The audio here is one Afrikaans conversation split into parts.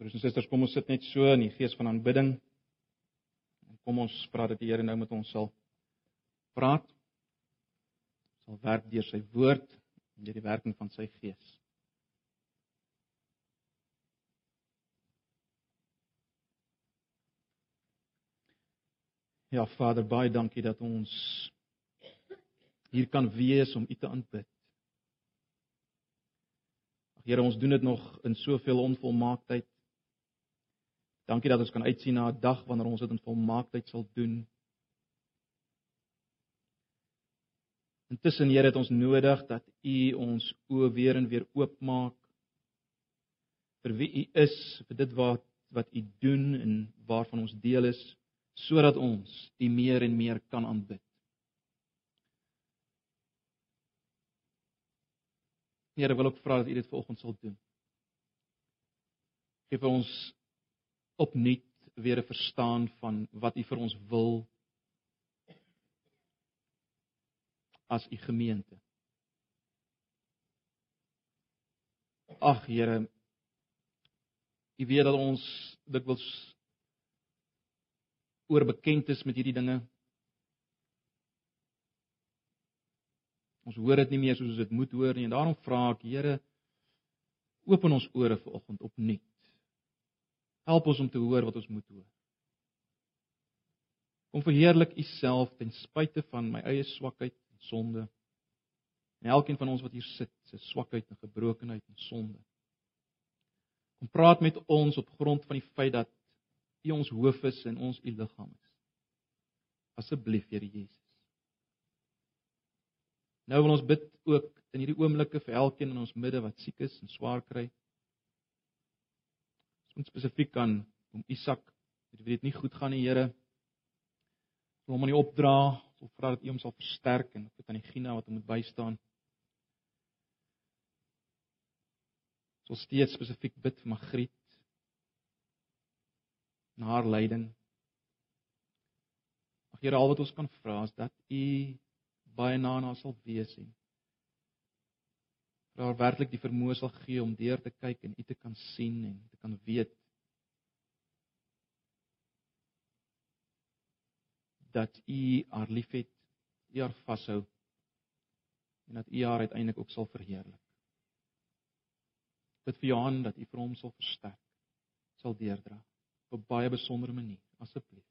Broers en susters, kom ons sit net so in die gees van aanbidding. En kom ons vra dat die Here nou met ons sal praat. Sal werk deur sy woord en deur die werking van sy gees. Ja, Vader, baie dankie dat ons hier kan wees om U te aanbid. Ag Here, ons doen dit nog in soveel onvolmaaktheid. Dankie dat ons kan uitsien na 'n dag wanneer ons dit in volmaaktheid sal doen. Intussen Here het ons nodig dat U ons oë weer en weer oopmaak vir wie U is, vir dit wat wat U doen en waarvan ons deel is, sodat ons U meer en meer kan aanbid. Here wil ook vra dat U dit vanoggend sal doen. Geef ons opnuut weer 'n verstaan van wat U vir ons wil as U gemeente. Ag Here, U weet dat ons dikwels oorbekend is met hierdie dinge. Ons hoor dit nie meer soos ons dit moet hoor nie en daarom vra ek Here, open ons ore vanoggend opnuut. Help ons om te hoor wat ons moet hoor. Kom verheerlik U self ten spyte van my eie swakheid en sonde. En elkeen van ons wat hier sit, se swakheid en gebrokenheid en sonde. Kom praat met ons op grond van die feit dat U ons hoof is en ons U liggaam is. Asseblief, Here Jesus. Nou wil ons bid ook in hierdie oomblikke vir elkeen in ons midde wat siek is en swaar kry. Ons spesifiek aan om Isak, dit weet nie goed gaan nie, Here. Wil hom aan U opdra, wil vra dat U hom sal versterk en dit aan die Gina wat hom moet bystaan. Ons wil steeds spesifiek bid vir Magriet na haar lyding. Ag Here, al wat ons kan vra is dat U baie na na sal wees en dat haar werklik die vermoë sal gee om deur te kyk en U te kan sien en te kan weet dat U haar liefhet, U haar vashou en dat U haar uiteindelik ook sal verheerlik. Bid vir Johan dat U vir hom sal versterk, sal deurdra op 'n baie besondere manier, asseblief.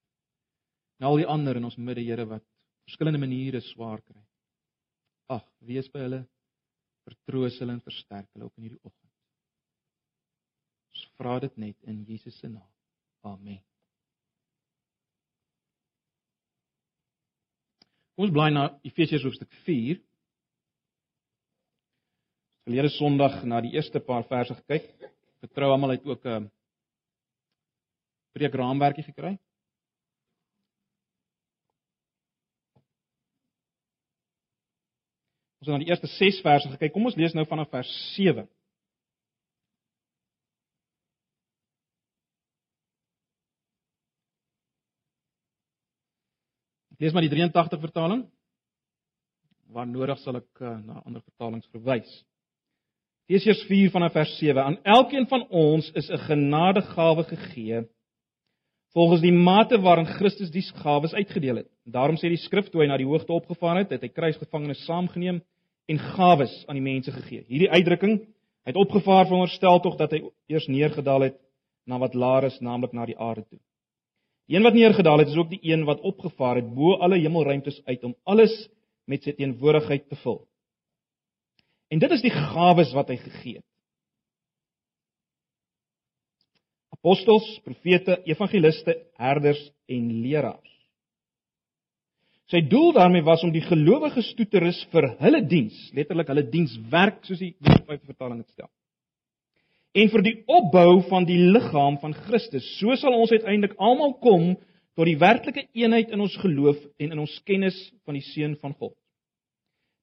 En al die ander in ons midde, Here, wat verskillende maniere swaar kry. Ag, wees by hulle, vertroos hulle en versterk hulle ook in hierdie oggend. Ons vra dit net in Jesus se naam. Amen. Kom ons blaai na Efesiërs hoofstuk 4. Verlede Sondag na die eerste paar verse gekyk. Vertrou almal het ook 'n preekraamwerkie gekry. Ons het na die eerste 6 verse gekyk. Kom ons lees nou vanaf vers 7. Lees maar die 83 vertaling. Waar nodig sal ek uh, na ander vertalings verwys. Efesiërs 4 vanaf vers 7. Aan elkeen van ons is 'n genadegawe gegee volgens die mate waarin Christus die gawes uitgedeel het. Daarom sê die skrif toe hy na die hoogte opgevaar het, het hy kruisgevangenes saamgeneem en gawes aan die mense gegee. Hierdie uitdrukking, hy het opgevaar veronderstel tog dat hy eers neergedaal het na wat laer is, naamlik na die aarde toe. Die een wat neergedaal het, is ook die een wat opgevaar het bo alle hemelruimtes uit om alles met sy teenwoordigheid te vul. En dit is die gawes wat hy gegee het. Apostels, profete, evangeliste, herders en leraars. Sy doel daarmee was om die gelowiges toe te rus vir hulle diens, letterlik hulle dienswerk soos die Bybel vertaling dit stel. En vir die opbou van die liggaam van Christus, so sal ons uiteindelik almal kom tot die werklike eenheid in ons geloof en in ons kennis van die seun van God.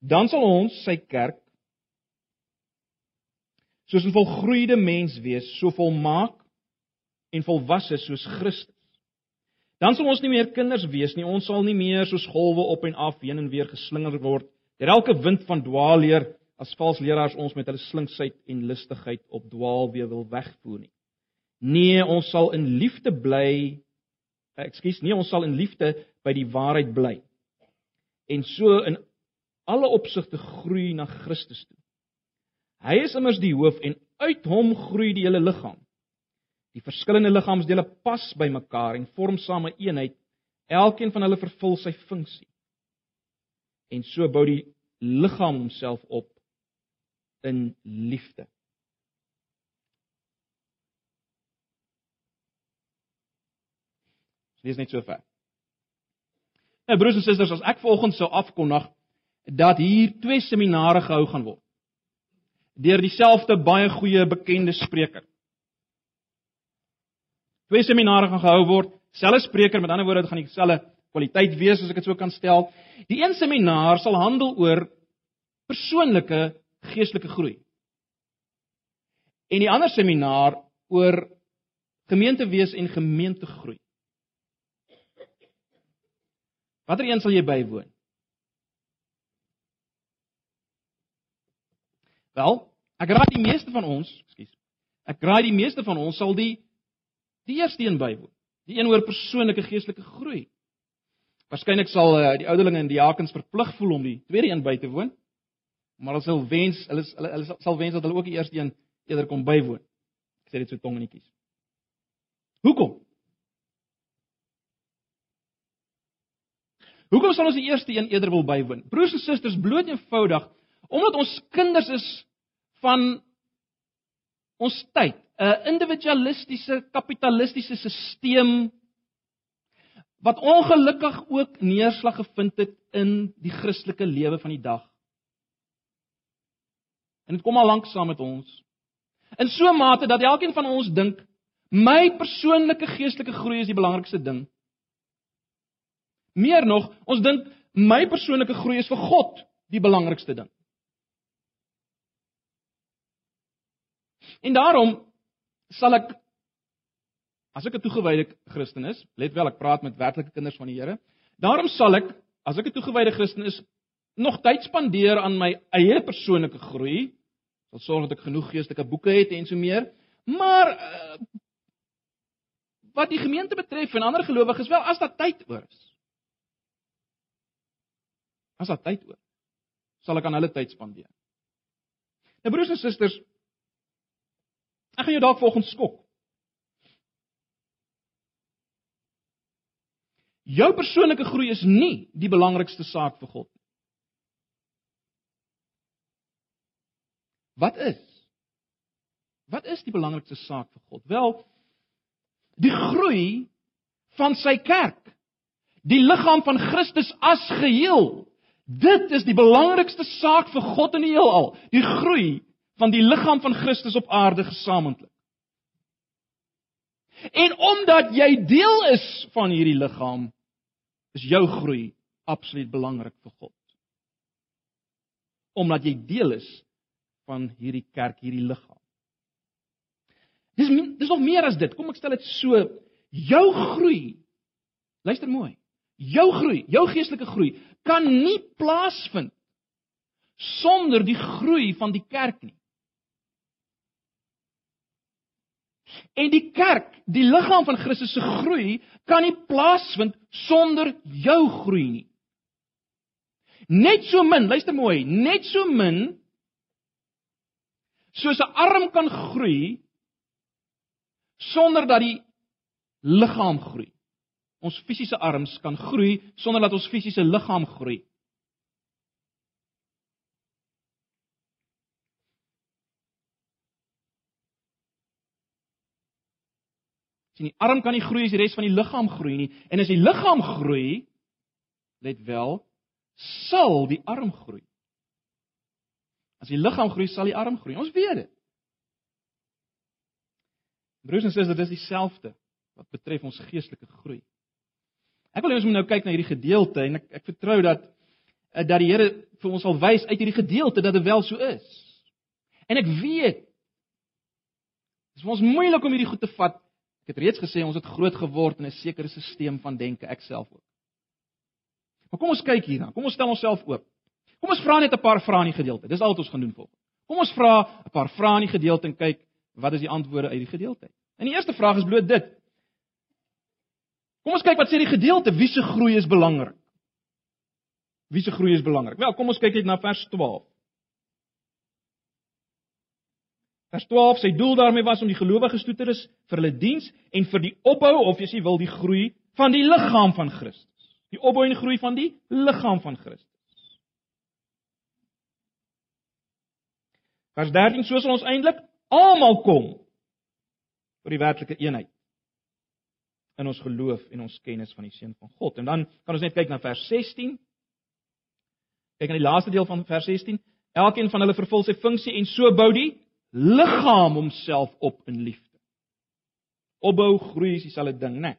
Dan sal ons sy kerk soos 'n volgroeide mens wees, so volmaak en volwasse soos Christus. Dan sal ons nie meer kinders wees nie. Ons sal nie meer soos golwe op en af heen en weer geslinger word deur elke wind van dwaalleer as valse leraars ons met hulle slinksheid en listigheid op dwaalweë wil wegvoer nie. Nee, ons sal in liefde bly. Ekskuus, nee, ons sal in liefde by die waarheid bly. En so in alle opsigte groei na Christus toe. Hy is immers die hoof en uit hom groei die hele liggaam. Die verskillende liggaamsdele pas by mekaar en vorm saam 'n eenheid. Elkeen van hulle vervul sy funksie. En so bou die liggaam homself op in liefde. Lees net so ver. Nou broers en susters, as ek vanoggend sou afkondig dat hier twee seminare gehou gaan word deur dieselfde baie goeie bekende spreker. Twee seminare gaan gehou word, selfe spreker, met ander woorde, dit gaan dieselfde kwaliteit wees as ek dit so kan stel. Die een seminaar sal handel oor persoonlike geestelike groei. En die ander seminaar oor gemeentewees en gemeentegroei. Watter een sal jy bywoon? Wel, ek raai die meeste van ons, ekskuus. Ek raai die meeste van ons sal die die eerste een bywoon. Die een oor persoonlike geestelike groei. Waarskynlik sal uh, die ouderlinge en die diakens verplig voel om die tweede een by te woon. Maar hulle sal wens hulle hulle, hulle sal wens dat hulle ook die eerste een eerder kom bywoon. Ek sê dit so tongenetjies. Hoekom? Hoekom sal ons die eerste een eerder wil bywoon? Broers en susters, bloot eenvoudig omdat ons kinders is van ons tyd, 'n individualistiese kapitalistiese stelsel wat ongelukkig ook neerslag gevind het in die Christelike lewe van die dag. En dit kom al lank saam met ons. In so 'n mate dat elkeen van ons dink my persoonlike geestelike groei is die belangrikste ding. Meer nog, ons dink my persoonlike groei is vir God die belangrikste ding. En daarom sal ek as ek 'n toegewyde Christen is, let wel ek praat met werklike kinders van die Here, daarom sal ek as ek 'n toegewyde Christen is, nog tyd spandeer aan my eie persoonlike groei, sal sorg dat ek genoeg geestelike boeke het en so meer, maar uh, wat die gemeente betref en ander gelowiges, wel as daar tyd oor is, As daar tyd oor, sal ek aan hulle tyd spandeer. Nou broers en susters, ek gaan jou dalk volgens skok. Jou persoonlike groei is nie die belangrikste saak vir God nie. Wat is? Wat is die belangrikste saak vir God? Wel, die groei van sy kerk. Die liggaam van Christus as geheel Dit is die belangrikste saak vir God in die heelal, die groei van die liggaam van Christus op aarde gesamentlik. En omdat jy deel is van hierdie liggaam, is jou groei absoluut belangrik vir God. Omdat jy deel is van hierdie kerk, hierdie liggaam. Dis dis nog meer as dit. Kom ek stel dit so, jou groei. Luister mooi. Jou groei, jou geestelike groei kan nie plaasvind sonder die groei van die kerk nie. En die kerk, die liggaam van Christus se groei kan nie plaasvind sonder jou groei nie. Net so min, luister mooi, net so min soos 'n arm kan groei sonder dat die liggaam groei ons fisiese arms kan groei sonder dat ons fisiese liggaam groei. Sien die arm kan nie groei as die res van die liggaam groei nie en as die liggaam groei let wel sal die arm groei as die liggaam groei sal die arm groei ons weet dit broers en susters dit is dieselfde wat betref ons geestelike groei Ek wil hê ons moet nou kyk na hierdie gedeelte en ek ek vertrou dat eh, dat die Here vir ons sal wys uit hierdie gedeelte dat dit wel so is. En ek weet Dit is ons moeilik om hierdie goed te vat. Ek het reeds gesê ons het groot geword in 'n sekere stelsel van denke, ek self ook. Maar kom ons kyk hierna. Kom ons stel onsself oop. Kom ons vra net 'n paar vrae in die gedeelte. Dis al wat ons gaan doen volgens. Kom ons vra 'n paar vrae in die gedeelte en kyk wat is die antwoorde uit die gedeelte. En die eerste vraag is bloot dit. Kom ons kyk wat sê die gedeelte wie se groei is belangrik. Wie se groei is belangrik? Wel, kom ons kyk net na vers 12. Vers 12 sê doel daarmee was om die gelowiges toe te rus vir hulle diens en vir die opbou of jy wil die groei van die liggaam van Christus. Die opbou en groei van die liggaam van Christus. Vers 13 so sal ons eintlik almal kom tot die werklike eenheid in ons geloof en ons kennis van die seun van God. En dan kan ons net kyk na vers 16. Kyk aan die laaste deel van vers 16. Elkeen van hulle vervul sy funksie en so bou die liggaam homself op in liefde. Opbou groei is dieselfde ding, né? Nee.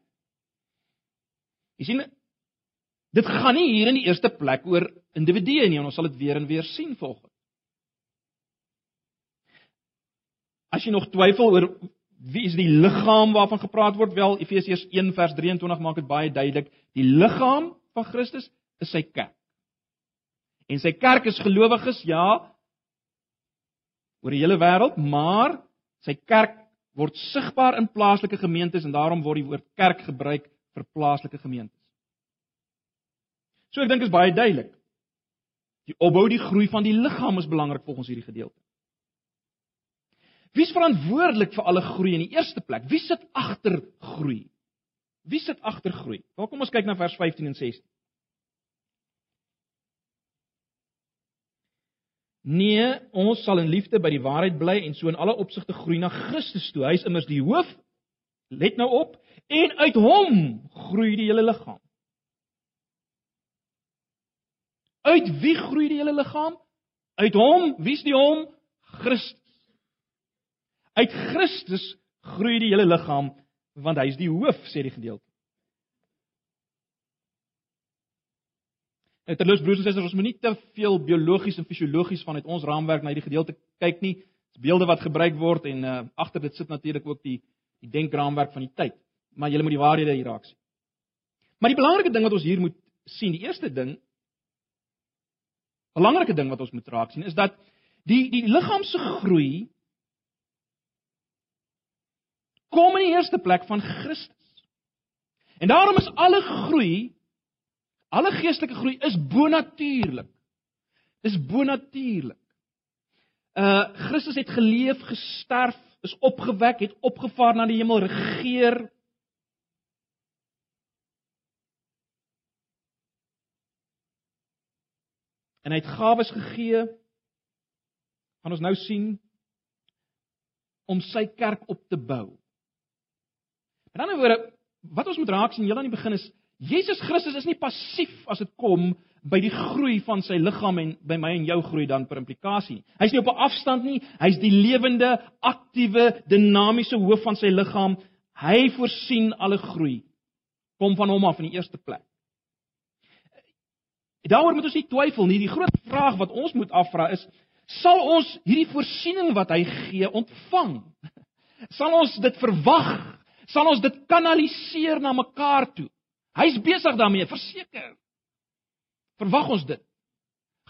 Jy sien dit gaan nie hier in die eerste plek oor individue nie, ons sal dit weer en weer sien volgens. As jy nog twyfel oor wie is die liggaam waarvan gepraat word? Wel Efesiërs 1 vers 23 maak dit baie duidelik. Die liggaam van Christus is sy kerk. En sy kerk is gelowiges, ja, oor die hele wêreld, maar sy kerk word sigbaar in plaaslike gemeentes en daarom word die woord kerk gebruik vir plaaslike gemeentes. So ek dink is baie duidelik. Die opbou, die groei van die liggaam is belangrik volgens hierdie gedeelte. Wie's verantwoordelik vir alle groei in die eerste plek? Wie sit agter groei? Wie sit agter groei? Wel kom ons kyk na vers 15 en 16. Nee, ons sal in liefde by die waarheid bly en so in alle opsigte groei na Christus toe. Hy is immers die hoof. Let nou op, en uit hom groei die hele liggaam. Uit wie groei die hele liggaam? Uit hom. Wie's die hom? Christus. Uit Christus groei die hele liggaam want hy is die hoof sê die gedeelte. Nou terloops broers en susters, ons moet nie te veel biologies en fisiologies vanuit ons raamwerk na hierdie gedeelte kyk nie. Dis beelde wat gebruik word en uh, agter dit sit natuurlik ook die die denkraamwerk van die tyd. Maar jy moet die waarhede hier raak sien. Maar die belangrike ding wat ons hier moet sien, die eerste ding belangrike ding wat ons moet raak sien is dat die die liggaam se groei kom in die eerste plek van Christus. En daarom is alle groei, alle geestelike groei is bonatuurlik. Dis bonatuurlik. Uh Christus het geleef, gesterf, is opgewek, het opgevaar na die hemel, regeer. En hy het gawes gegee. Gaan ons nou sien om sy kerk op te bou. In ander woorde, wat ons moet raak sien heel aan die begin is Jesus Christus is nie passief as dit kom by die groei van sy liggaam en by my en jou groei dan per implikasie. Hy's nie op 'n afstand nie, hy's die lewende, aktiewe, dinamiese hoof van sy liggaam. Hy voorsien alle groei. Kom van hom af in die eerste plek. Daaroor moet ons nie twyfel nie. Die groot vraag wat ons moet afvra is: sal ons hierdie voorsiening wat hy gee ontvang? Sal ons dit verwag sal ons dit kanaliseer na mekaar toe. Hy's besig daarmee, verseker. Verwag ons dit?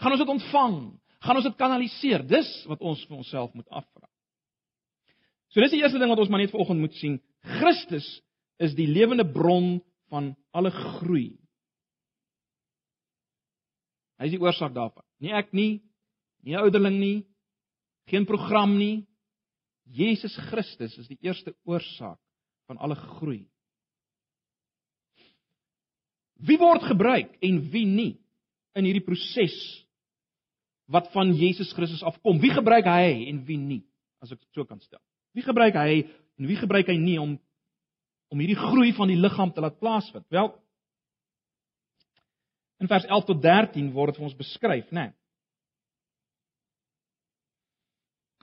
Gaan ons dit ontvang? Gaan ons dit kanaliseer? Dis wat ons vir onsself moet afvra. So dis die eerste ding wat ons maar net vanoggend moet sien. Christus is die lewende bron van alle groei. Hy is die oorsaak daarvan. Nie ek nie, nie ouderling nie, geen program nie. Jesus Christus is die eerste oorsaak van alle groei. Wie word gebruik en wie nie in hierdie proses wat van Jesus Christus afkom? Wie gebruik hy en wie nie? As ek dit so kan stel. Wie gebruik hy en wie gebruik hy nie om om hierdie groei van die liggaam te laat plaasvind? Wel In vers 11 tot 13 word dit vir ons beskryf, né? Nee.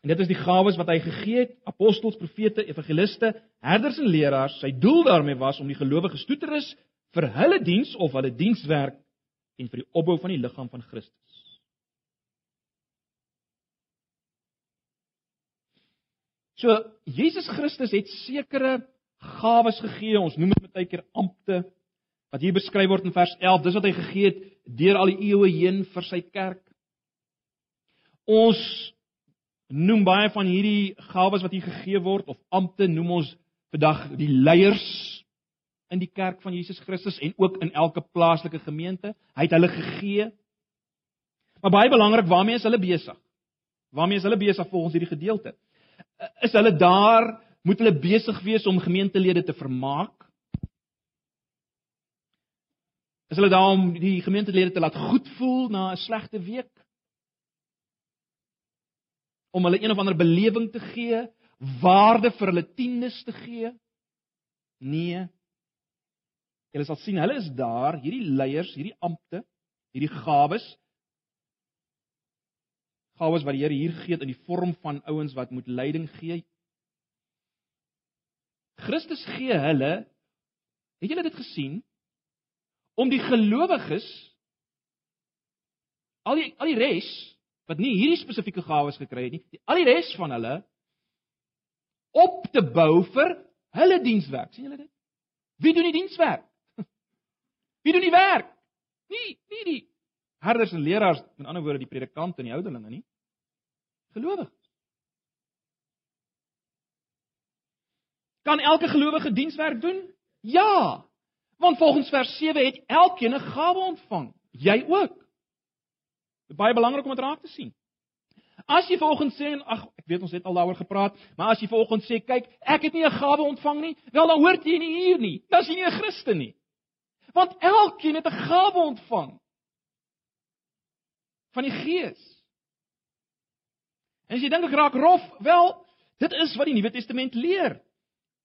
En dit is die gawes wat hy gegee het: apostels, profete, evangeliste, herders en leraars. Sy doel daarmee was om die gelowiges toe te rus vir hulle diens of hulle dienswerk en vir die opbou van die liggaam van Christus. So Jesus Christus het sekere gawes gegee. Ons noem dit baie keer ampte wat hier beskryf word in vers 11. Dis wat hy gegee het deur al die eeue heen vir sy kerk. Ons noem baie van hierdie gawes wat hier gegee word of ampte noem ons vandag die leiers in die kerk van Jesus Christus en ook in elke plaaslike gemeente. Hy het hulle gegee. Maar baie belangrik, waarmee is hulle besig? Waarmee is hulle besig volgens hierdie gedeelte? Is hulle daar, moet hulle besig wees om gemeentelede te vermaak? Is hulle daar om die gemeentelede te laat goed voel na 'n slegte week? Om hulle een of ander belewing te gee, waarde vir hulle tiendes te gee? Nee. Jy sal sien hulle is daar, hierdie leiers, hierdie ampte, hierdie gawes. Gawes wat die Here hier het in die vorm van ouens wat moet leiding gee. Christus gee hulle Het julle dit gesien? Om die gelowiges al die al die res wat nie hierdie spesifieke gawes gekry het nie, die, al die res van hulle op te bou vir hulle dienswerk. sien julle dit? Wie doen die dienswerk? Wie doen die werk? Nie nie die herders en leraars, met ander woorde die predikante en die ouderlinge nie. Gelowiges. Kan elke gelowige dienswerk doen? Ja. Want volgens vers 7 het elkeen 'n gawe ontvang. Jy ook. Dit is baie belangrik om dit raak te sien. As jy volgens sê ag ek weet ons het al daaroor gepraat, maar as jy volgens sê kyk, ek het nie 'n gawe ontvang nie, wel dan hoort jy nie hier nie. Dan is jy nie 'n Christen nie. Want elkeen het 'n gawe ontvang van die Gees. En as jy dink ek raak rof, wel, dit is wat die Nuwe Testament leer.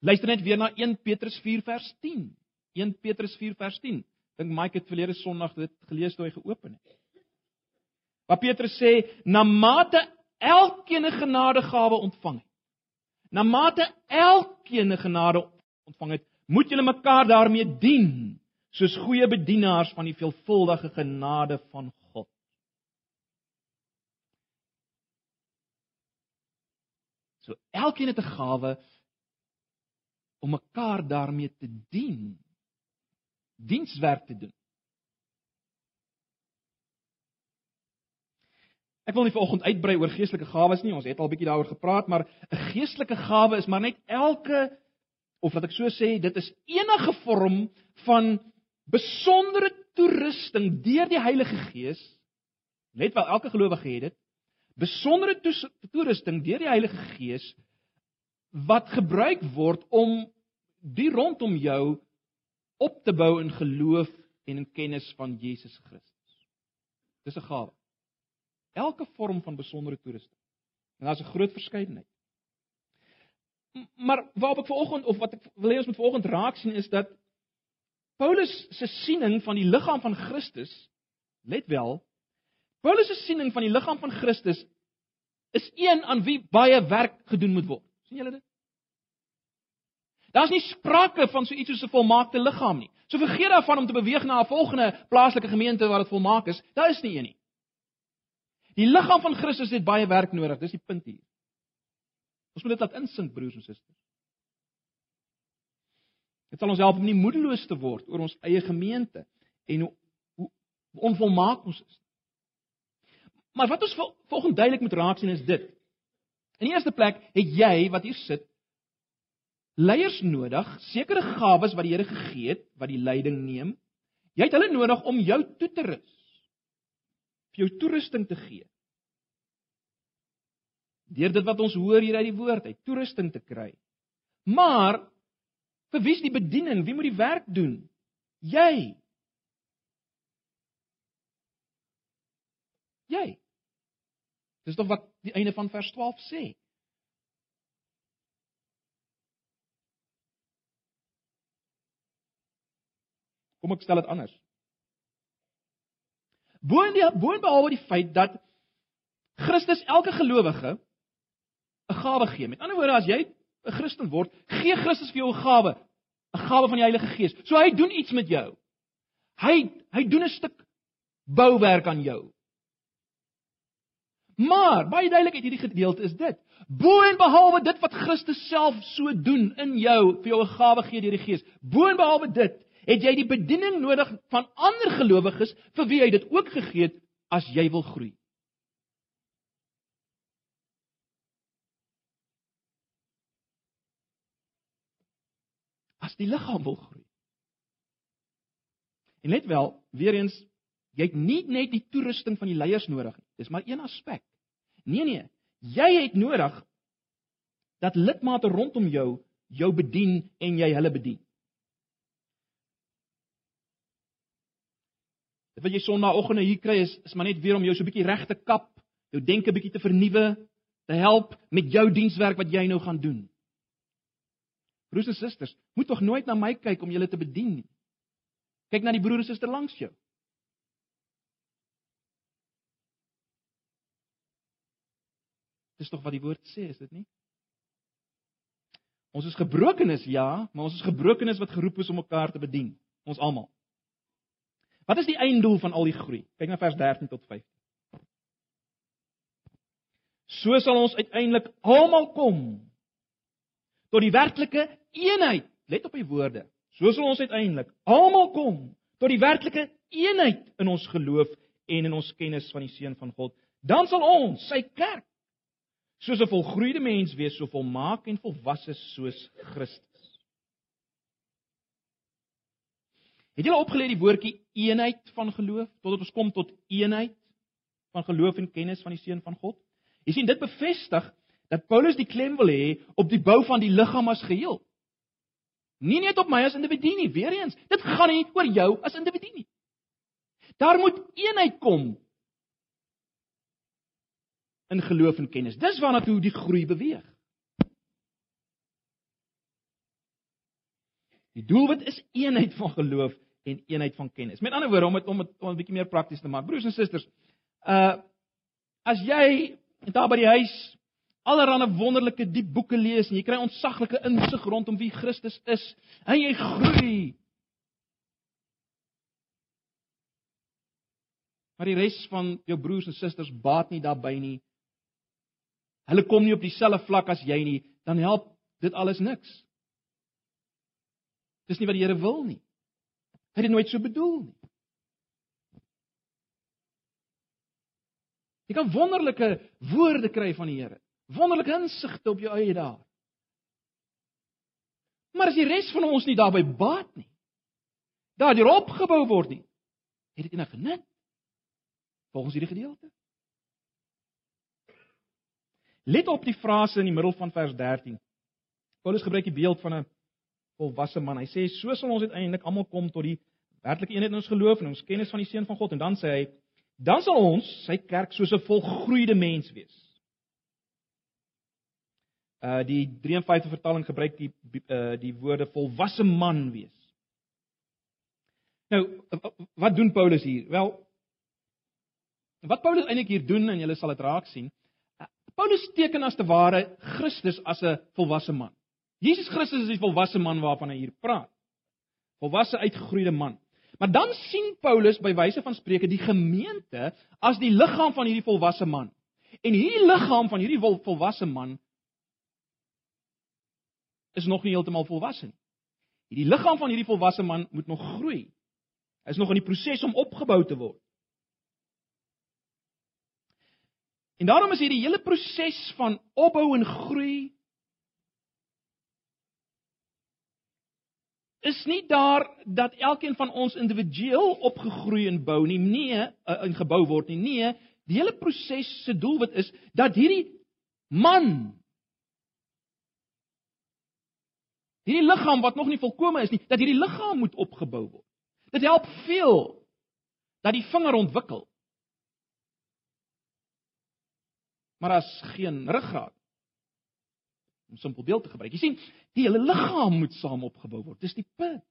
Luister net weer na 1 Petrus 4 vers 10. 1 Petrus 4 vers 10. Dink Mike het verlede Sondag dit gelees toe hy geopen het. Wat Petrus sê, na mate elkeen 'n genadegawe ontvang het. Na mate elkeen 'n genade ontvang het, moet julle mekaar daarmee dien soos goeie bedienaars van die veelvuldige genade van God. So elkeen het 'n gawe om mekaar daarmee te dien. Dienswerk te doen. Ek wil nie vanoggend uitbrei oor geestelike gawes nie. Ons het al 'n bietjie daaroor gepraat, maar 'n geestelike gawe is maar net elke of wat ek so sê, dit is enige vorm van besondere toerusting deur die Heilige Gees. Net wel elke gelowige het dit. Besondere toerusting deur die Heilige Gees wat gebruik word om die rondom jou op te bou in geloof en in kennis van Jesus Christus. Dis 'n gawe. Elke vorm van besondere toerusting. En daar's 'n groot verskeidenheid. Maar waarop ek vanoggend of wat ek wil hê ons moet vanoggend raak sien is dat Paulus se siening van die liggaam van Christus, let wel, Paulus se siening van die liggaam van Christus is een aan wie baie werk gedoen moet word. sien julle dit? Daar's nie sprake van so iets soos 'n volmaakte liggaam nie. So vergeet daarvan om te beweeg na 'n volgende plaaslike gemeente waar dit volmaak is. Daar is nie een nie. Die liggaam van Christus het baie werk nodig. Dis die punt hier. Ons moet dit laat insink, broers en susters. Dit sal ons help om nie moedeloos te word oor ons eie gemeente en hoe, hoe onvolmaak ons is. Maar wat ons volgens duidelik moet raak sien is dit. In die eerste plek het jy wat hier sit leiers nodig, sekere gawes wat die Here gegee het wat die leiding neem. Jy het hulle nodig om jou toe te rus. vir jou toerusting te gee. Deur dit wat ons hoor hier uit die woord, uit toerusting te kry. Maar Vir wie is die bediening? Wie moet die werk doen? Jy. Jy. Dis tog wat die einde van vers 12 sê. Kom ek stel dit anders. Boon die boon behalwe die feit dat Christus elke gelowige 'n gawe gee. Met ander woorde, as jy 'n Christen word, gee Christus vir jou 'n gawe, 'n gawe van die Heilige Gees. So hy doen iets met jou. Hy hy doen 'n stuk bouwerk aan jou. Maar baie duidelikheid hierdie gedeelte is dit. Bo en behalwe dit wat Christus self so doen in jou, vir jou 'n gawe gee deur die Gees. Bo en behalwe dit, het jy die bediening nodig van ander gelowiges vir wie hy dit ook gegee het as jy wil groei. Die liggaam wil groei. En let wel, weer eens, jy het nie net die toerusting van die leiers nodig nie. Dis maar een aspek. Nee nee, jy het nodig dat lidmate rondom jou jou bedien en jy hulle bedien. Dit wat jy sonnaandoggende hier kry is is maar net weer om jou so 'n bietjie reg te kap, jou denke bietjie te vernuwe, te help met jou dienswerk wat jy nou gaan doen. Broers en susters, moet tog nooit na my kyk om julle te bedien nie. Kyk na die broer en suster langs jou. Dis tog wat die woord sê, is dit nie? Ons is gebrokenis, ja, maar ons is gebrokenis wat geroep is om mekaar te bedien, ons almal. Wat is die einddoel van al die groei? Kyk na vers 13 tot 15. So sal ons uiteindelik almal kom tot die werklike eenheid. Let op die woorde. So sal ons uiteindelik almal kom tot die werklike eenheid in ons geloof en in ons kennis van die seun van God. Dan sal ons, sy kerk, soos 'n volgroeide mens wees, so volmaak en volwasse soos Christus. Het julle opgeleer die woordjie eenheid van geloof totdat ons kom tot eenheid van geloof en kennis van die seun van God? Jy sien dit bevestig dat Paulus die klem wil hê op die bou van die liggaam as geheel. Nie net op my as individu nie, weer eens, dit gaan nie oor jou as individu nie. Daar moet eenheid kom in geloof en kennis. Dis waarna toe die groei beweeg. Die doelwit is eenheid van geloof en eenheid van kennis. Met ander woorde om dit om dit om 'n bietjie meer prakties te maak. Broers en susters, uh as jy daar by die huis allerlei wonderlike diep boeke lees en jy kry ontsaglike insig rondom wie Christus is en jy groei. Maar die res van jou broers en susters baat nie daarbey nie hulle kom nie op dieselfde vlak as jy nie, dan help dit alles niks. Dis nie wat die Here wil nie. Hy het dit nooit so bedoel nie. Jy kan wonderlike woorde kry van die Here. Wonderlike insigte op jou eie daar. Maar as die res van ons nie daarbey baat nie, daardeur opgebou word nie, het dit enige nut volgens hierdie gedeelte. Let op die frase in die middel van vers 13. Paulus gebruik die beeld van 'n volwasse man. Hy sê so sal ons uiteindelik almal kom tot die werklike eenheid in ons geloof en ons kennis van die seun van God en dan sê hy dan sal ons sy kerk soos 'n volgroeide mens wees. Uh die 53 vertaling gebruik die uh die woorde volwasse man wees. Nou wat doen Paulus hier? Wel wat Paulus eintlik hier doen en julle sal dit raak sien, Paulus teken as te ware Christus as 'n volwasse man. Jesus Christus is die volwasse man waarvan hy hier praat. Volwasse uitgegroeide man. Maar dan sien Paulus by wyse van spreuke die gemeente as die liggaam van hierdie volwasse man. En hierdie liggaam van hierdie volwasse man is nog nie heeltemal volwasse nie. Hierdie liggaam van hierdie volwasse man moet nog groei. Hy is nog in die proses om opgebou te word. En daarom is hierdie hele proses van opbou en groei is nie daar dat elkeen van ons individueel opgegroei en bou nie, nee, eh, in gebou word nie. Nee, die hele proses se doelwit is dat hierdie man hierdie liggaam wat nog nie volkome is nie, dat hierdie liggaam moet opgebou word. Dit help veel dat die vinger ontwikkel. maar as geen ruggraat. Om simpel beeld te gebruik. Jy sien, die hele liggaam moet saam opgebou word. Dis die punt.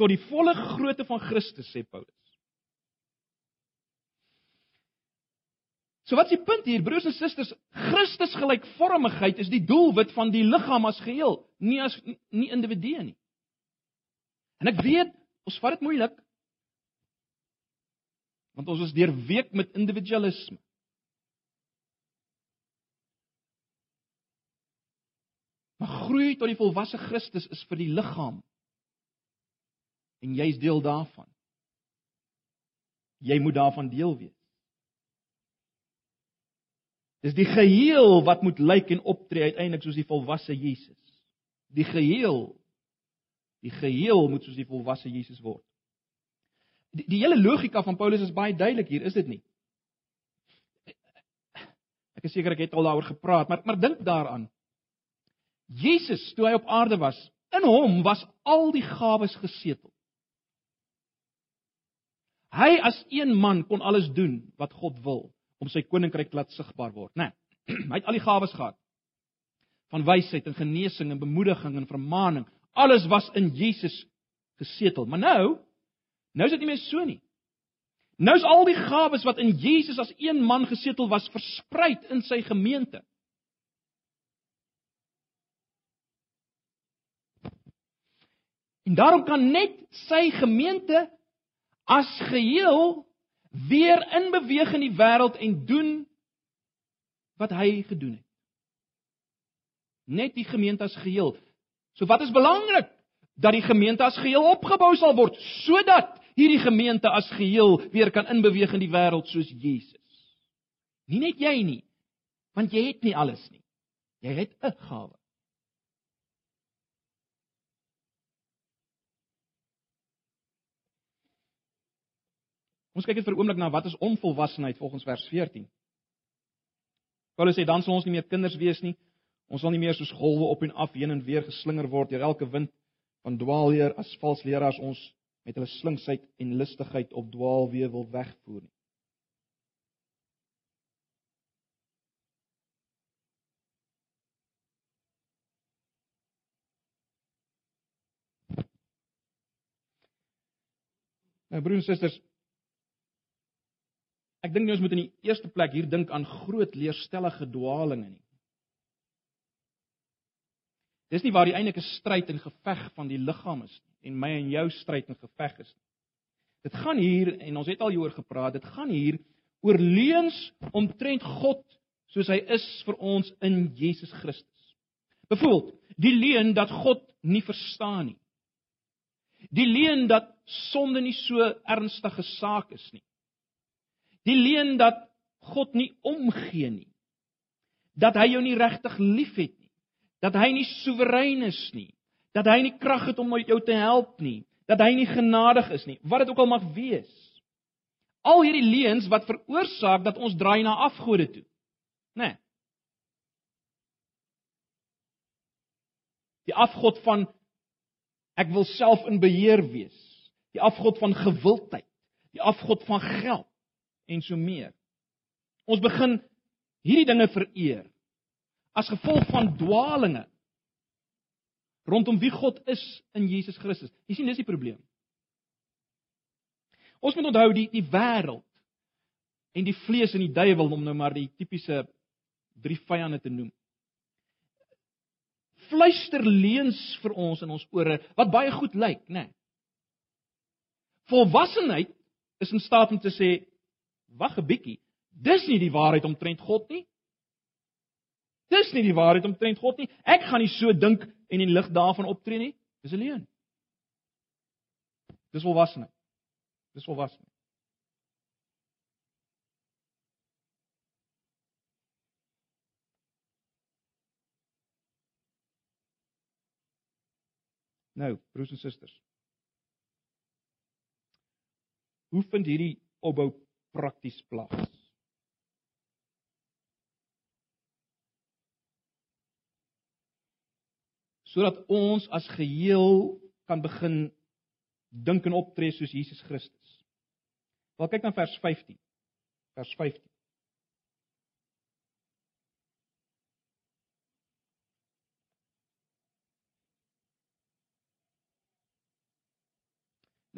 Tot die volle grootte van Christus sê Paulus. So wat is die punt hier, broers en susters? Christus gelykvormigheid is die doelwit van die liggaam as geheel, nie as nie individue nie. En ek weet, ons vat dit moeilik. Want ons is deurweek met individualisme. Maar groei tot die volwasse Christus is vir die liggaam. En jy's deel daarvan. Jy moet daarvan deel wees. Dis die geheel wat moet lyk en optree uiteindelik soos die volwasse Jesus. Die geheel Die geheel moet soos die volwasse Jesus word. Die, die hele logika van Paulus is baie duidelik hier, is dit nie? Ek is seker ek het al daaroor gepraat, maar maar dink daaraan. Jesus, toe hy op aarde was, in hom was al die gawes gesetel. Hy as een man kon alles doen wat God wil om sy koninkryk laat sigbaar word, né? Nee, hy het al die gawes gehad. Van wysheid en genesing en bemoediging en vermaaning, alles was in Jesus gesetel. Maar nou, nou is dit nie meer so nie. Nou is al die gawes wat in Jesus as een man gesetel was, versprei in sy gemeente. En daarom kan net sy gemeente as geheel weer in beweging in die wêreld en doen wat hy gedoen het. Net die gemeente as geheel. So wat is belangrik? Dat die gemeente as geheel opgebou sal word sodat hierdie gemeente as geheel weer kan inbeweeg in die wêreld soos Jesus. Nie net jy nie, want jy het nie alles nie. Jy het 'n gawe. Ons kyk net vir 'n oomblik na wat is onvolwassenheid volgens vers 14. Paulus sê dan sal ons nie meer kinders wees nie. Ons sal nie meer soos golwe op en af heen en weer geslinger word deur elke wind van dwaalleer as vals leraars ons met hulle slinksheid en listigheid op dwaalweë wil wegvoer nie. Nou broers en susters, Ek dink nie ons moet in die eerste plek hier dink aan groot leerstellige dwaalinge nie. Dis nie waar die eintlike stryd en geveg van die liggaam is nie en my en jou stryd en geveg is nie. Dit gaan hier en ons het al hieroor gepraat, dit gaan hier oor leuns omtrent God soos hy is vir ons in Jesus Christus. Byvoorbeeld, die leuen dat God nie verstaan nie. Die leuen dat sonde nie so ernstige saak is nie. Die leuen dat God nie omgee nie. Dat hy jou nie regtig liefhet nie. Dat hy nie soewerein is nie. Dat hy nie krag het om jou te help nie. Dat hy nie genadig is nie. Wat dit ook al mag wees. Al hierdie leuns wat veroorsaak dat ons draai na afgode toe. Né? Nee. Die afgod van ek wil self in beheer wees. Die afgod van gewildheid. Die afgod van geld en so meer. Ons begin hierdie dinge vereer as gevolg van dwaalinge rondom wie God is in Jesus Christus. Jy sien dis die probleem. Ons moet onthou die die wêreld en die vlees en die duiwel om nou maar die tipiese drie vyande te noem. Fluister leuns vir ons in ons ore wat baie goed lyk, né? Nee. Volwassenheid is in staat om te sê wag 'n bietjie. Dis nie die waarheid omtrent God nie. Dis nie die waarheid omtrent God nie. Ek gaan nie so dink en in lig daarvan optree nie. Dis 'n leuen. Dis volwassenheid. Dis volwassenheid. Nou, broers en susters. Hoe vind hierdie opbou prakties plaas. Sodat ons as geheel kan begin dink en optree soos Jesus Christus. Wel kyk na vers 15. Vers 15.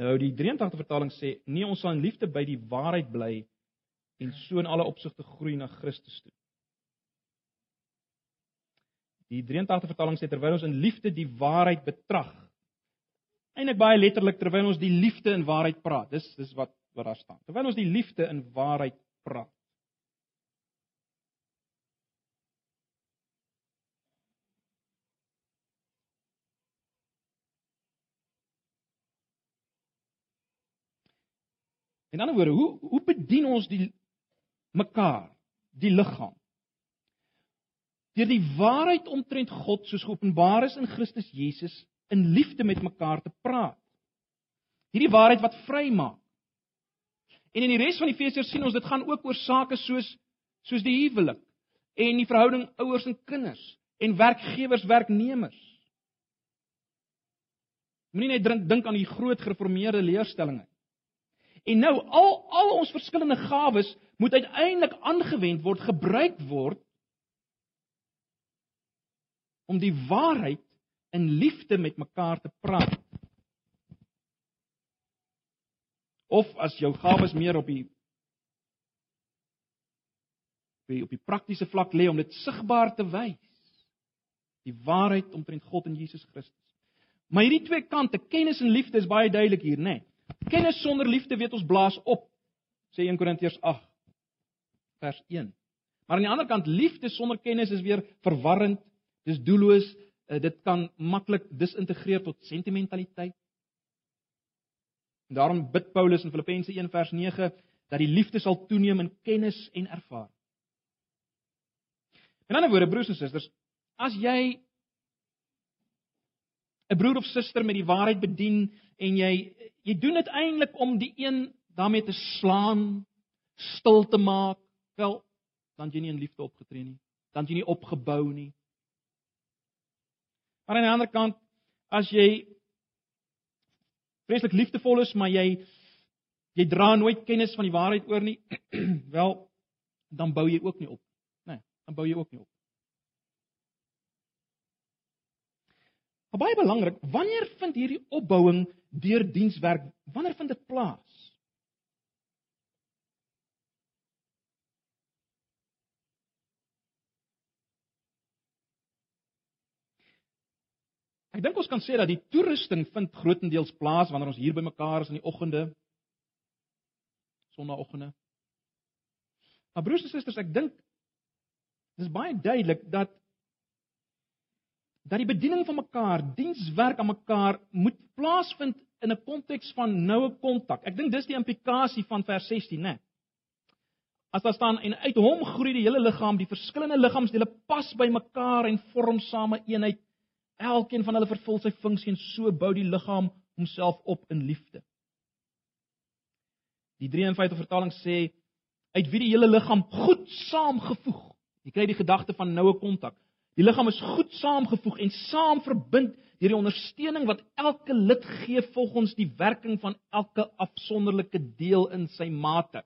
Nou die 83 vertaling sê nee ons sal in liefde by die waarheid bly en so in alle opsigte groei na Christus toe. Die 83 vertaling sê terwyl ons in liefde die waarheid betrag. Eilik baie letterlik terwyl ons die liefde in waarheid praat. Dis dis wat wat daar staan. Terwyl ons die liefde in waarheid praat. In ander woorde, hoe hoe bedien ons die mekaar, die liggaam? Deur die waarheid omtrent God soos geopenbaar is in Christus Jesus in liefde met mekaar te praat. Hierdie waarheid wat vrymaak. En in die res van Efesiërs sien ons dit gaan ook oor sake soos soos die huwelik en die verhouding ouers en kinders en werkgewers werknemers. Moenie net dink dink aan die groot gereformeerde leerstellings. En nou al al ons verskillende gawes moet uiteindelik aangewend word, gebruik word om die waarheid in liefde met mekaar te praat. Of as jou gawes meer op die op die praktiese vlak lê om dit sigbaar te wys. Die waarheid omtrent God en Jesus Christus. Maar hierdie twee kante, kennis en liefde is baie duidelik hier, né? Nee. Kennis sonder liefde weet ons blaas op, sê 1 Korintiërs 8 vers 1. Maar aan die ander kant, liefde sonder kennis is weer verwarrend, dis doelloos, eh, dit kan maklik disintegreer tot sentimentaliteit. En daarom bid Paulus in Filippense 1 vers 9 dat die liefde sal toeneem in kennis en ervaring. In ander woorde, broers en susters, as jy 'n broer of suster met die waarheid bedien en jy jy doen dit eintlik om die een daarmee te slaan, stil te maak, wel dan jy nie in liefde opgetree nie, dan jy nie opgebou nie. Maar aan die ander kant, as jy vreeslik liefdevol is, maar jy jy dra nooit kennis van die waarheid oor nie, wel dan bou jy ook nie op. Nee, dan bou jy ook nie op. Maar baie belangrik, wanneer vind hierdie opbouing deur dienswerk, wanneer vind dit plaas? Ek dink ons kan sê dat die toerusting vind grootendeels plaas wanneer ons hier bymekaar is in die oggende. Sondagoggende. Maar broers en susters, ek dink dis baie duidelik dat dat die bediening van mekaar, dienswerk aan mekaar moet plaasvind in 'n konteks van noue kontak. Ek dink dis die implikasie van vers 16, né? As daar staan en uit hom groei die hele liggaam, die verskillende liggaamsdele pas by mekaar en vorm same eenheid. Elkeen van hulle vervul sy funksie en so bou die liggaam homself op in liefde. Die 53 vertaling sê uit wie die hele liggaam goed saamgevoeg. Jy kry die gedagte van noue kontak. Die liggaam is goed saamgevoeg en saam verbind deur die ondersteuning wat elke lid gee volgens die werking van elke afsonderlike deel in sy mate.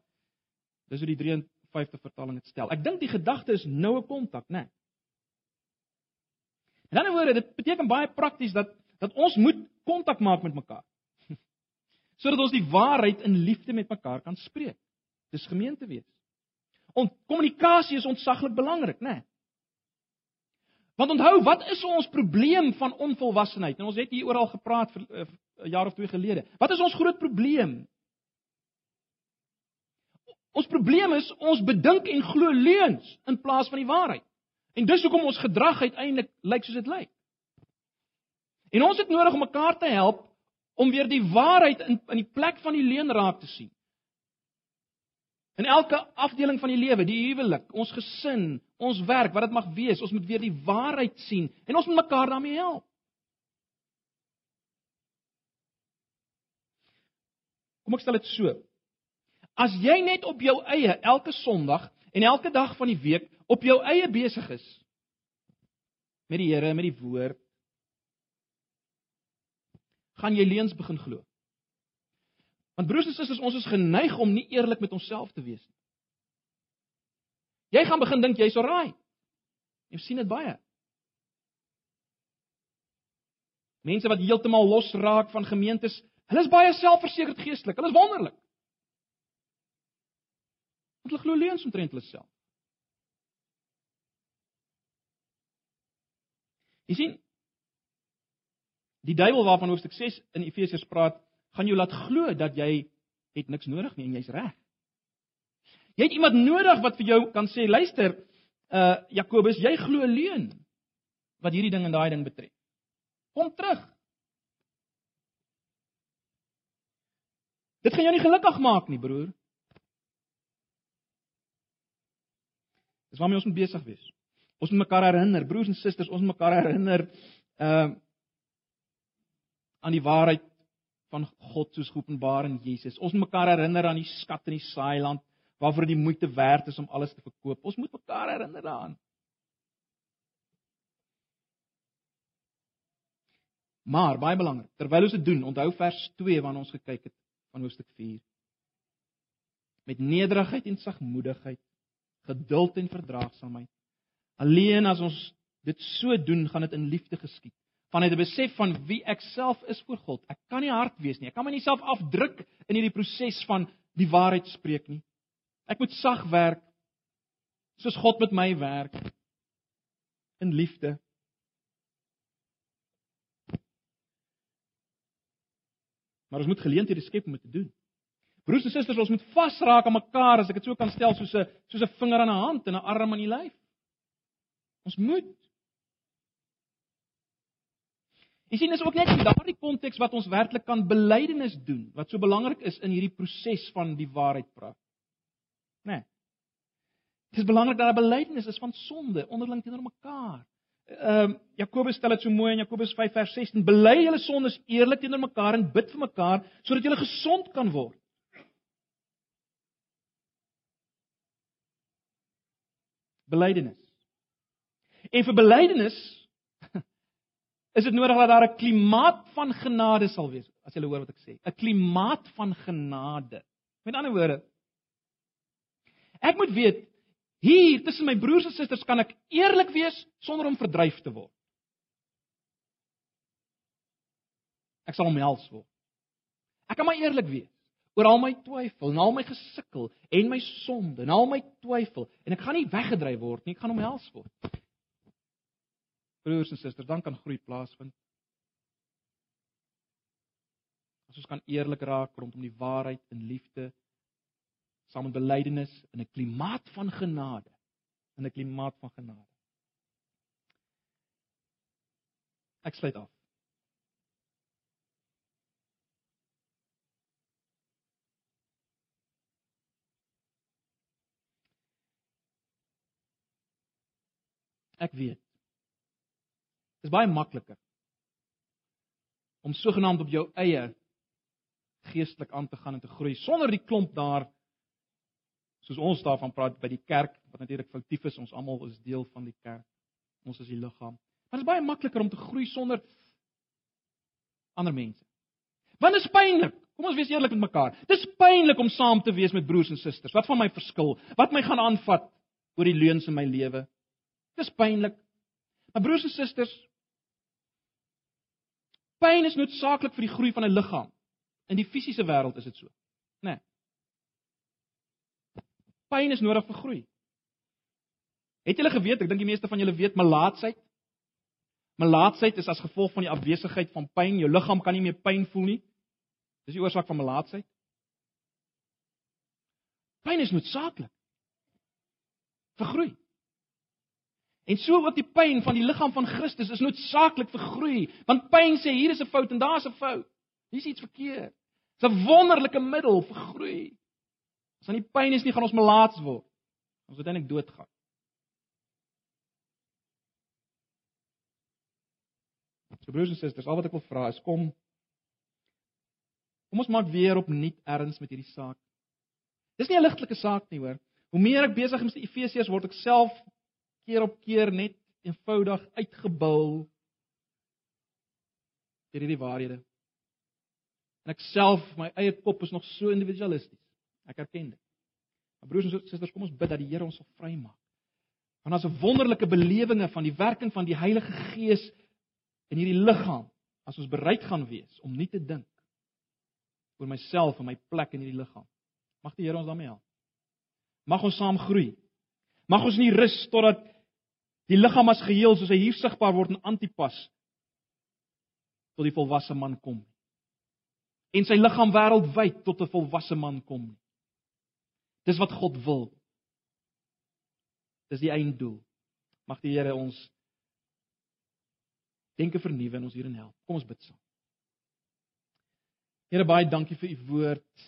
Dis hoe die 53 vertaling dit stel. Ek dink die gedagte is noue kontak, né? Nee. In ander woorde, dit beteken baie prakties dat dat ons moet kontak maak met mekaar. Sodat ons die waarheid in liefde met mekaar kan spreek. Dis gemeente wees. Ons kommunikasie is ontsaglik belangrik, né? Nee. Want onthou, wat is ons probleem van onvolwassenheid? En ons het hier oral gepraat vir 'n uh, jaar of twee gelede. Wat is ons groot probleem? Ons probleem is ons bedink en glo leuns in plaas van die waarheid. En dis hoekom ons gedrag uiteindelik lyk soos dit lyk. En ons het nodig om mekaar te help om weer die waarheid in in die plek van die leuen raak te sien. In elke afdeling van die lewe, die huwelik, ons gesin, ons werk, wat dit mag wees, ons moet weer die waarheid sien en ons moet mekaar daarmee help. Kom ek stel dit so. As jy net op jou eie elke Sondag en elke dag van die week op jou eie besig is met die Here, met die woord, gaan jy leuns begin glo. Want broers en susters, ons is geneig om nie eerlik met onsself te wees nie. Jy gaan begin dink jy's alraai. Jy sien dit baie. Mense wat heeltemal los raak van gemeentes, hulle is baie selfversekerd geestelik. Hulle is wonderlik. Want hulle glo leuns omtrent hulle self. Jy sien die duiwel waarvan hoofstuk 6 in Efesiërs praat, gaan jou laat glo dat jy het niks nodig nie en jy's reg. Jy het iemand nodig wat vir jou kan sê, luister, uh Jakobus, jy glo leuen wat hierdie ding en daai ding betref. Kom terug. Dit gaan jou nie gelukkig maak nie, broer. Dis waarmee ons moet besig wees. Ons moet mekaar herinner, broers en susters, ons moet mekaar herinner uh aan die waarheid van God soos geopenbaar in Jesus. Ons moet mekaar herinner aan die skat in die saailand waarvoor die moeite werd is om alles te verkoop. Ons moet mekaar herinner daaraan. Maar baie belangrik, terwyl ons dit doen, onthou vers 2 waarna ons gekyk het van hoofstuk 4. Met nederigheid en sagmoedigheid, geduld en verdraagsaamheid. Alleen as ons dit so doen, gaan dit in liefde geskied. Vanuit 'n besef van wie ek self is voor God. Ek kan nie hard wees nie. Ek kan my nie self afdruk in hierdie proses van die waarheid spreek nie. Ek moet sag werk soos God met my werk in liefde. Maar ons moet geleenthede skep om dit te doen. Broers en susters, ons moet vasraak aan mekaar as ek dit so kan stel soos 'n soos 'n vinger aan 'n hand en 'n arm aan die lyf. Ons moet. Jy sien dis ook net in daardie konteks wat ons werklik kan belydenis doen, wat so belangrik is in hierdie proses van die waarheid praat. Né? Nee. Dit is belangrik dat daar belydenis is van sonde onderling teenoor mekaar. Ehm uh, Jakobus stel dit so mooi in Jakobus 5 vers 16: Bely julle sondes eerlik teenoor mekaar en bid vir mekaar sodat julle gesond kan word. Belydenis. En vir belydenis is dit nodig dat daar 'n klimaat van genade sal wees. As jy hoor wat ek sê, 'n klimaat van genade. Met ander woorde, ek moet weet hier tussen my broers en susters kan ek eerlik wees sonder om verdryf te word. Ek sal omhels word. Ek kan maar eerlik wees oor al my twyfel, en al my gesukkel en my sonde, en al my twyfel en ek gaan nie weggedryf word nie, ek gaan omhels word broers en susters, dan kan groei plaasvind. As ons kan eerlik raak rondom die waarheid in liefde, saam met belydenis in 'n klimaat van genade, in 'n klimaat van genade. Ek sluit af. Ek weet Dis baie makliker om sogenaamd op jou eie geestelik aan te gaan en te groei sonder die klomp daar soos ons daarvan praat by die kerk wat natuurlik foutief is. Ons almal is deel van die kerk. Ons is die liggaam. Maar dit is baie makliker om te groei sonder ander mense. Want dit is pynlik kom ons wees eerlik met mekaar. Dit is pynlik om saam te wees met broers en susters wat van my verskil? Wat my gaan aanvat oor die leuns in my lewe? Dit is pynlik maar broers en susters Pyn is noodsaaklik vir die groei van 'n liggaam. In die fisiese wêreld is dit so. Né? Nee. Pyn is nodig vir groei. Het julle geweet, ek dink die meeste van julle weet, melaatsheid. Melaatsheid is as gevolg van die afwesigheid van pyn. Jou liggaam kan nie meer pyn voel nie. Dis die oorsaak van melaatsheid. Pyn is noodsaaklik vir groei. En so ook die pyn van die liggaam van Christus is noodsaaklik vir groei, want pyn sê hier is 'n fout en daar's 'n fout. Hier's iets verkeerd. Dit's 'n wonderlike middel vir groei. As dan die pyn is nie gaan ons melaats word. Ons moet eintlik doodgaan. So broers en susters, al wat ek wil vra is kom kom ons maak weer opnuut erns met hierdie saak. Dis nie 'n ligtelike saak nie, hoor. Hoe meer ek besig is met Efesiërs word ek self keer op keer net eenvoudig uitgebul deur hierdie waarhede. En ek self, my eie kop is nog so individualisties. Ek erken dit. Maar broers en susters, kom ons bid dat die Here ons sal vrymaak. Want daar's 'n wonderlike belewenisse van die werking van die Heilige Gees in hierdie liggaam as ons bereid gaan wees om nie te dink oor myself en my plek in hierdie liggaam. Mag die Here ons daarmee help. Mag ons saam groei. Mag ons nie rus totdat die liggaam as geheel soos hy hier sigbaar word in Antipas tot die volwasse man kom. En sy liggaam wêreldwyd tot 'n volwasse man kom. Dis wat God wil. Dis die einddoel. Mag die Here ons denke vernuwe en ons hierin help. Kom ons bid saam. Here baie dankie vir u woord.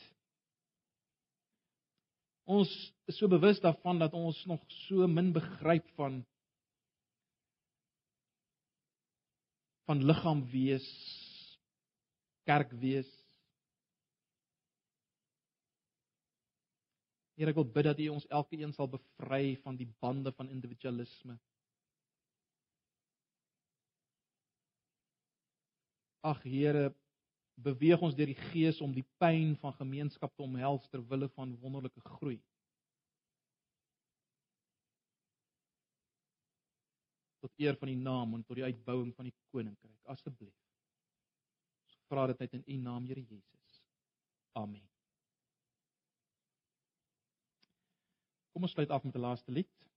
Ons is so bewus daarvan dat ons nog so min begryp van van liggaam wees kerk wees. Here ek wil bid dat U ons elkeen sal bevry van die bande van individualisme. Ag Here, beweeg ons deur die Gees om die pyn van gemeenskap te omhels ter wille van wonderlike groei. Tot eer van U naam en tot die uitbouing van die koninkryk asseblief. Ons vra dit net in U naam Here Jesus. Amen. Kom ons sluit af met 'n laaste lied.